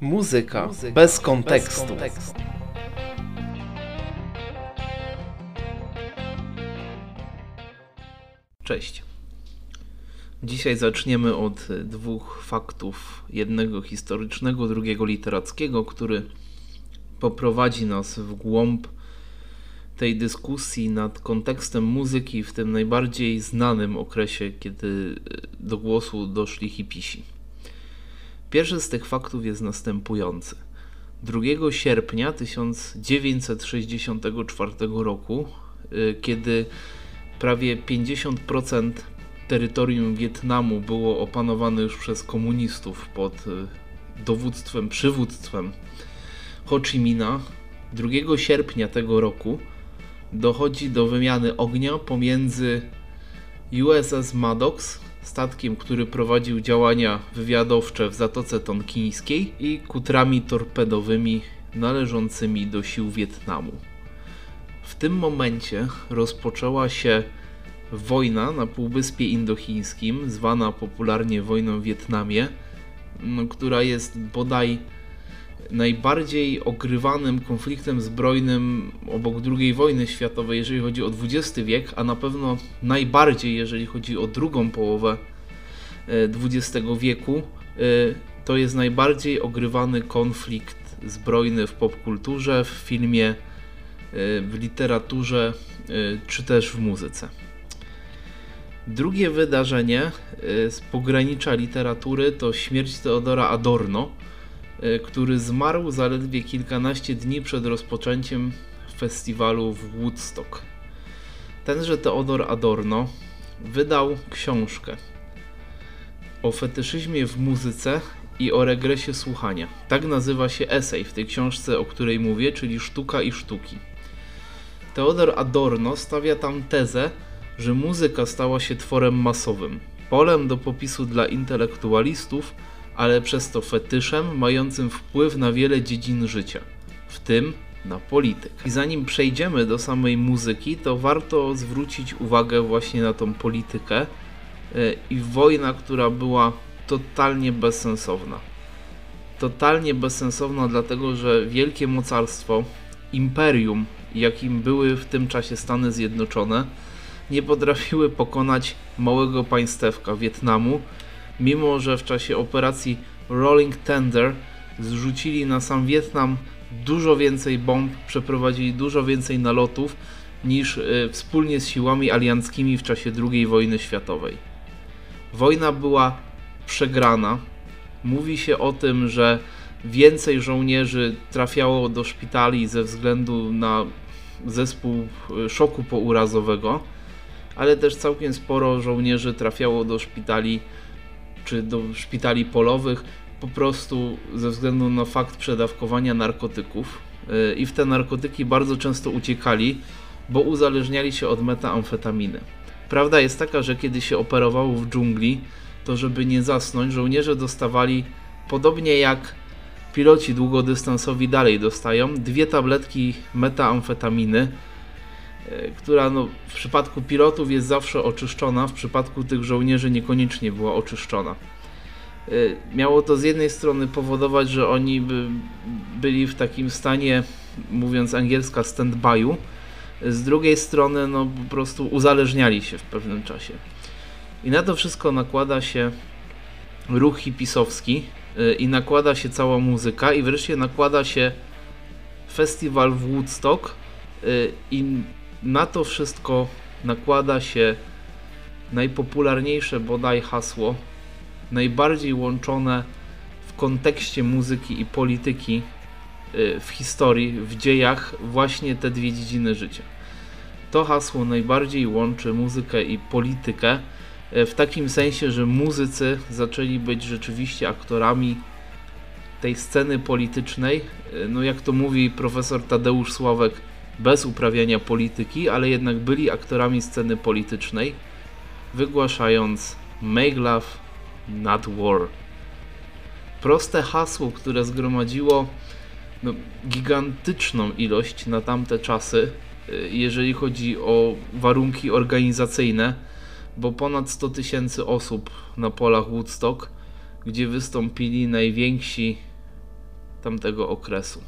Muzyka, Muzyka bez, kontekstu. bez kontekstu. Cześć. Dzisiaj zaczniemy od dwóch faktów, jednego historycznego, drugiego literackiego, który poprowadzi nas w głąb tej dyskusji nad kontekstem muzyki w tym najbardziej znanym okresie, kiedy do głosu doszli hipisi. Pierwszy z tych faktów jest następujący. 2 sierpnia 1964 roku, y, kiedy prawie 50% terytorium Wietnamu było opanowane już przez komunistów pod y, dowództwem, przywództwem Ho Chi Minha, 2 sierpnia tego roku dochodzi do wymiany ognia pomiędzy USS Maddox, statkiem, który prowadził działania wywiadowcze w Zatoce Tonkińskiej i kutrami torpedowymi należącymi do sił Wietnamu. W tym momencie rozpoczęła się wojna na Półwyspie Indochińskim, zwana popularnie wojną w Wietnamie, no, która jest bodaj najbardziej ogrywanym konfliktem zbrojnym obok II wojny światowej, jeżeli chodzi o XX wiek, a na pewno najbardziej, jeżeli chodzi o drugą połowę XX e, wieku, e, to jest najbardziej ogrywany konflikt zbrojny w popkulturze, w filmie, e, w literaturze czy też w muzyce. Drugie wydarzenie z pogranicza literatury to śmierć Teodora Adorno, który zmarł zaledwie kilkanaście dni przed rozpoczęciem festiwalu w Woodstock. Tenże Teodor Adorno wydał książkę o fetyszyzmie w muzyce i o regresie słuchania. Tak nazywa się esej w tej książce, o której mówię, czyli Sztuka i Sztuki. Teodor Adorno stawia tam tezę, że muzyka stała się tworem masowym, polem do popisu dla intelektualistów, ale przez to fetyszem mającym wpływ na wiele dziedzin życia, w tym na politykę. I zanim przejdziemy do samej muzyki, to warto zwrócić uwagę właśnie na tą politykę e, i wojna, która była totalnie bezsensowna. Totalnie bezsensowna, dlatego że wielkie mocarstwo, imperium, jakim były w tym czasie Stany Zjednoczone, nie potrafiły pokonać małego państewka Wietnamu, mimo że w czasie operacji Rolling Tender zrzucili na sam Wietnam dużo więcej bomb, przeprowadzili dużo więcej nalotów niż y, wspólnie z siłami alianckimi w czasie II wojny światowej. Wojna była przegrana. Mówi się o tym, że więcej żołnierzy trafiało do szpitali ze względu na zespół y, szoku pourazowego, ale też całkiem sporo żołnierzy trafiało do szpitali czy do szpitali polowych po prostu ze względu na fakt przedawkowania narkotyków y, i w te narkotyki bardzo często uciekali, bo uzależniali się od metamfetaminy. Prawda jest taka, że kiedy się operawało w dżungli, to żeby nie zasnąć, żołnierze dostawali podobnie jak piloci długodystansowi dalej dostają dwie tabletki metamfetaminy E, która no, w przypadku pilotów jest zawsze oczyszczona, w przypadku tych żołnierzy niekoniecznie była oczyszczona. E, miało to z jednej strony powodować, że oni by byli w takim stanie, mówiąc angielska, stand-by'u, z drugiej strony no, po prostu uzależniali się w pewnym czasie. I na to wszystko nakłada się ruch hipisowski e, i nakłada się cała muzyka i wreszcie nakłada się festiwal w Woodstock i na to wszystko nakłada się najpopularniejsze bodaj hasło, najbardziej łączone w kontekście muzyki i polityki y, w historii, w dziejach właśnie te dwie dziedziny życia. To hasło najbardziej łączy muzykę i politykę y, w takim sensie, że muzycy zaczęli być rzeczywiście aktorami tej sceny politycznej. Y, no jak to mówi profesor Tadeusz Sławek, bez uprawiania polityki, ale jednak byli aktorami sceny politycznej, wygłaszając Make Love, Not War. Proste hasło, które zgromadziło no, gigantyczną ilość na tamte czasy, y, jeżeli chodzi o warunki organizacyjne, bo ponad 100 tysięcy osób na polach Woodstock gdzie wystąpili najwięksi tamtego okresu.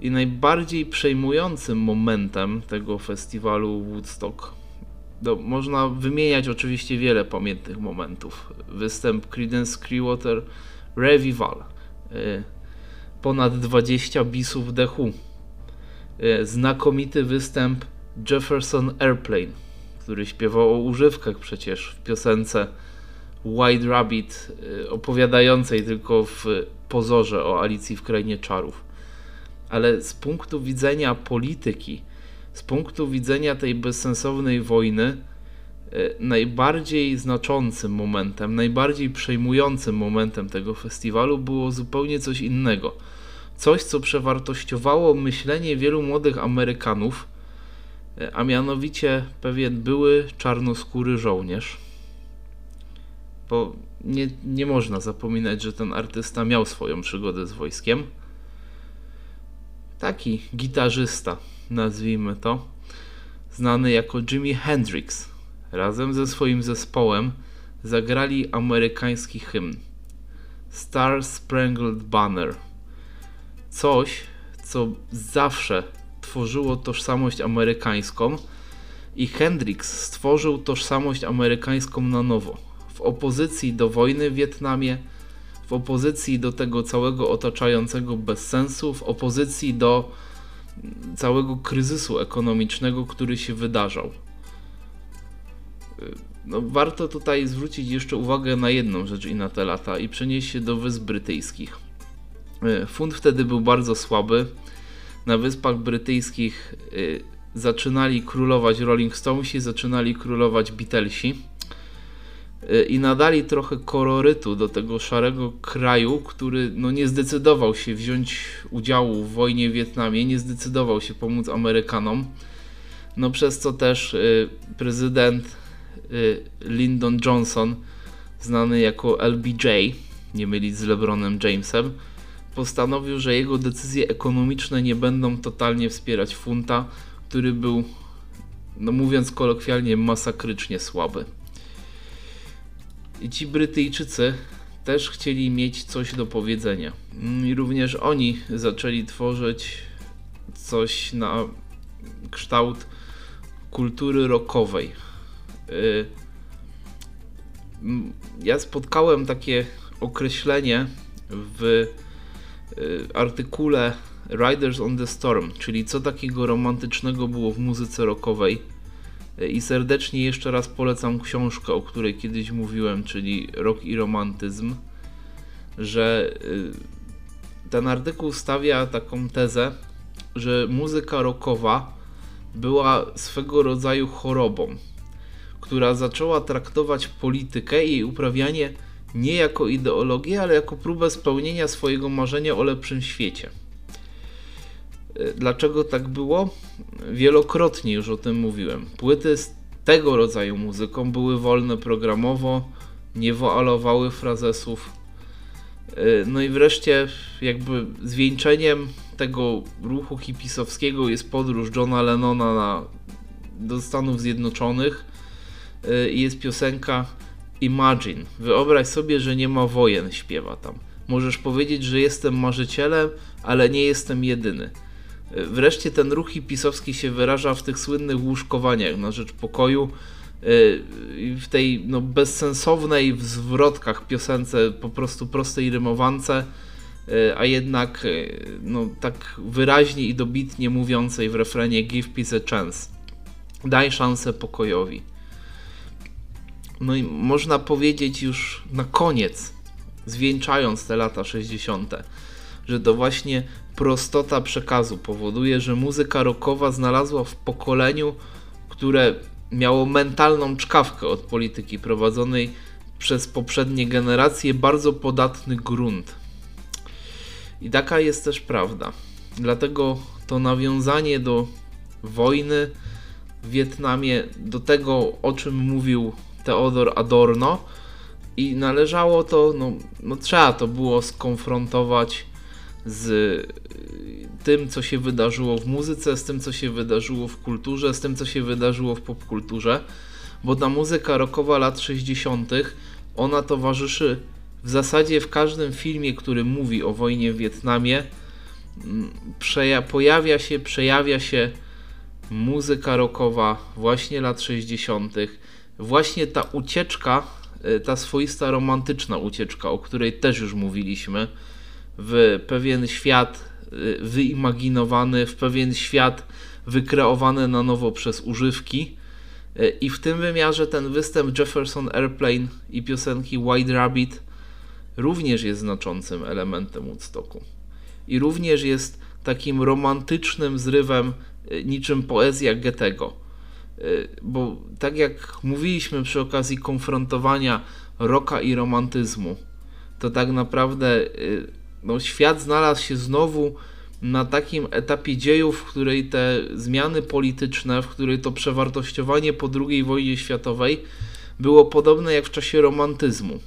I najbardziej przejmującym momentem tego festiwalu Woodstock no, można wymieniać oczywiście wiele pamiętnych momentów. Występ Creedence Clearwater Revival, y, ponad 20 bisów The Who, y, znakomity występ Jefferson Airplane, który śpiewał o używkach przecież w piosence White Rabbit, y, opowiadającej tylko w pozorze o Alicji w Krainie Czarów. Ale z punktu widzenia polityki, z punktu widzenia tej bezsensownej wojny, e, najbardziej znaczącym momentem, najbardziej przejmującym momentem tego festiwalu było zupełnie coś innego. Coś, co przewartościowało myślenie wielu młodych Amerykanów, e, a mianowicie pewien były czarnoskóry żołnierz. Bo nie, nie można zapominać, że ten artysta miał swoją przygodę z wojskiem. Taki gitarzysta, nazwijmy to, znany jako Jimi Hendrix, razem ze swoim zespołem zagrali amerykański hymn Star Sprangled Banner. Coś, co zawsze tworzyło tożsamość amerykańską i Hendrix stworzył tożsamość amerykańską na nowo. W opozycji do wojny w Wietnamie, w opozycji do tego całego otaczającego bezsensu, w opozycji do całego kryzysu ekonomicznego, który się wydarzał. No, warto tutaj zwrócić jeszcze uwagę na jedną rzecz i na te lata i przenieść się do Wysp Brytyjskich. Fund wtedy był bardzo słaby. Na Wyspach Brytyjskich y, zaczynali królować Rolling Stonesi, zaczynali królować Beatlesi i nadali trochę kolorytu do tego szarego kraju, który no, nie zdecydował się wziąć udziału w wojnie w Wietnamie, nie zdecydował się pomóc Amerykanom. No przez co też y, prezydent y, Lyndon Johnson, znany jako LBJ, nie mylić z LeBronem Jamesem, postanowił, że jego decyzje ekonomiczne nie będą totalnie wspierać funta, który był, no mówiąc kolokwialnie, masakrycznie słaby. I ci Brytyjczycy też chcieli mieć coś do powiedzenia. Mm, I również oni zaczęli tworzyć coś na kształt kultury rockowej. Y, ja spotkałem takie określenie w y, artykule Riders on the Storm, czyli co takiego romantycznego było w muzyce rockowej i serdecznie jeszcze raz polecam książkę, o której kiedyś mówiłem, czyli Rock i Romantyzm, że y, ten artykuł stawia taką tezę, że muzyka rockowa była swego rodzaju chorobą, która zaczęła traktować politykę i jej uprawianie nie jako ideologię, ale jako próbę spełnienia swojego marzenia o lepszym świecie. Dlaczego tak było? Wielokrotnie już o tym mówiłem. Płyty z tego rodzaju muzyką były wolne programowo, nie woalowały frazesów. Y, no i wreszcie jakby zwieńczeniem tego ruchu hipisowskiego jest podróż Johna Lennona na, do Stanów Zjednoczonych y, i jest piosenka Imagine. Wyobraź sobie, że nie ma wojen, śpiewa tam. Możesz powiedzieć, że jestem marzycielem, ale nie jestem jedyny. Wreszcie ten ruch pisowski się wyraża w tych słynnych łóżkowaniach na rzecz pokoju, y, w tej no, bezsensownej w zwrotkach piosence, po prostu prostej rymowance, y, a jednak y, no, tak wyraźnie i dobitnie mówiącej w refrenie Give peace a chance. Daj szansę pokojowi. No i można powiedzieć już na koniec, zwieńczając te lata 60., że to właśnie prostota przekazu powoduje, że muzyka rockowa znalazła w pokoleniu, które miało mentalną czkawkę od polityki prowadzonej przez poprzednie generacje, bardzo podatny grunt. I taka jest też prawda. Dlatego to nawiązanie do wojny w Wietnamie, do tego o czym mówił Theodor Adorno, i należało to, no, no trzeba to było skonfrontować z y, tym, co się wydarzyło w muzyce, z tym, co się wydarzyło w kulturze, z tym, co się wydarzyło w popkulturze, bo ta muzyka rockowa lat 60. ona towarzyszy w zasadzie w każdym filmie, który mówi o wojnie w Wietnamie. Mm, pojawia się, przejawia się muzyka rockowa właśnie lat 60. Właśnie ta ucieczka, y, ta swoista romantyczna ucieczka, o której też już mówiliśmy, w pewien świat y, wyimaginowany, w pewien świat wykreowany na nowo przez używki. Y, I w tym wymiarze ten występ Jefferson Airplane i piosenki White Rabbit również jest znaczącym elementem Woodstocku. I również jest takim romantycznym zrywem, y, niczym poezja Goethego. Bo tak jak mówiliśmy przy okazji konfrontowania roka i romantyzmu, to tak naprawdę no, świat znalazł się znowu na takim etapie dziejów, w której te zmiany polityczne, w której to przewartościowanie po II wojnie światowej było podobne jak w czasie romantyzmu,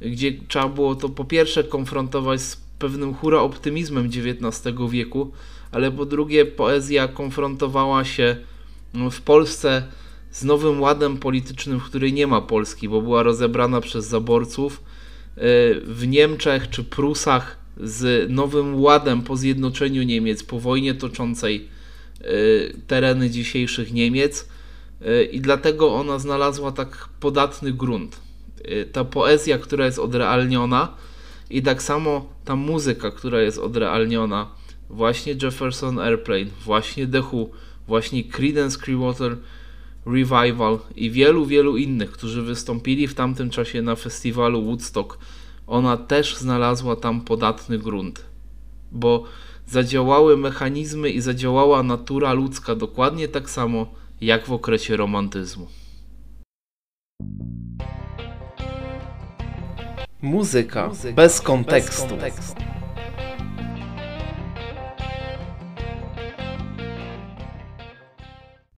gdzie trzeba było to po pierwsze konfrontować z pewnym hura optymizmem XIX wieku, ale po drugie poezja konfrontowała się no, w Polsce z nowym ładem politycznym, w której nie ma Polski, bo była rozebrana przez zaborców. Y, w Niemczech czy Prusach z nowym ładem po zjednoczeniu Niemiec, po wojnie toczącej y, tereny dzisiejszych Niemiec y, i dlatego ona znalazła tak podatny grunt. Y, ta poezja, która jest odrealniona i tak samo ta muzyka, która jest odrealniona, właśnie Jefferson Airplane, właśnie The Who, właśnie Creedence Clearwater Revival i wielu, wielu innych, którzy wystąpili w tamtym czasie na festiwalu Woodstock ona też znalazła tam podatny grunt, bo zadziałały mechanizmy i zadziałała natura ludzka dokładnie tak samo jak w okresie romantyzmu. Muzyka, Muzyka bez, kontekstu. bez kontekstu.